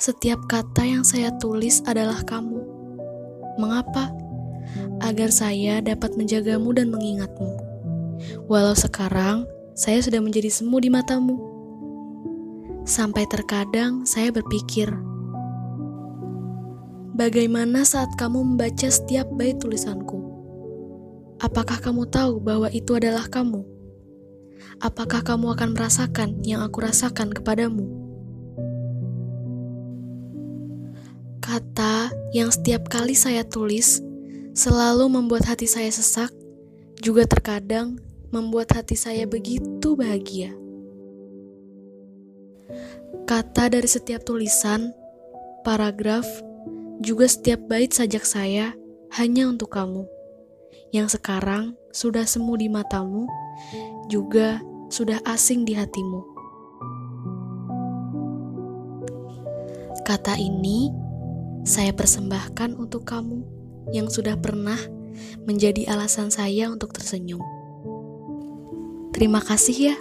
Setiap kata yang saya tulis adalah kamu. Mengapa? Agar saya dapat menjagamu dan mengingatmu. Walau sekarang saya sudah menjadi semu di matamu. Sampai terkadang saya berpikir, bagaimana saat kamu membaca setiap bait tulisanku? Apakah kamu tahu bahwa itu adalah kamu? Apakah kamu akan merasakan yang aku rasakan kepadamu? Kata yang setiap kali saya tulis selalu membuat hati saya sesak, juga terkadang membuat hati saya begitu bahagia. Kata dari setiap tulisan, paragraf, juga setiap bait sajak saya hanya untuk kamu yang sekarang sudah semu di matamu, juga sudah asing di hatimu. Kata ini saya persembahkan untuk kamu yang sudah pernah menjadi alasan saya untuk tersenyum. Terima kasih ya.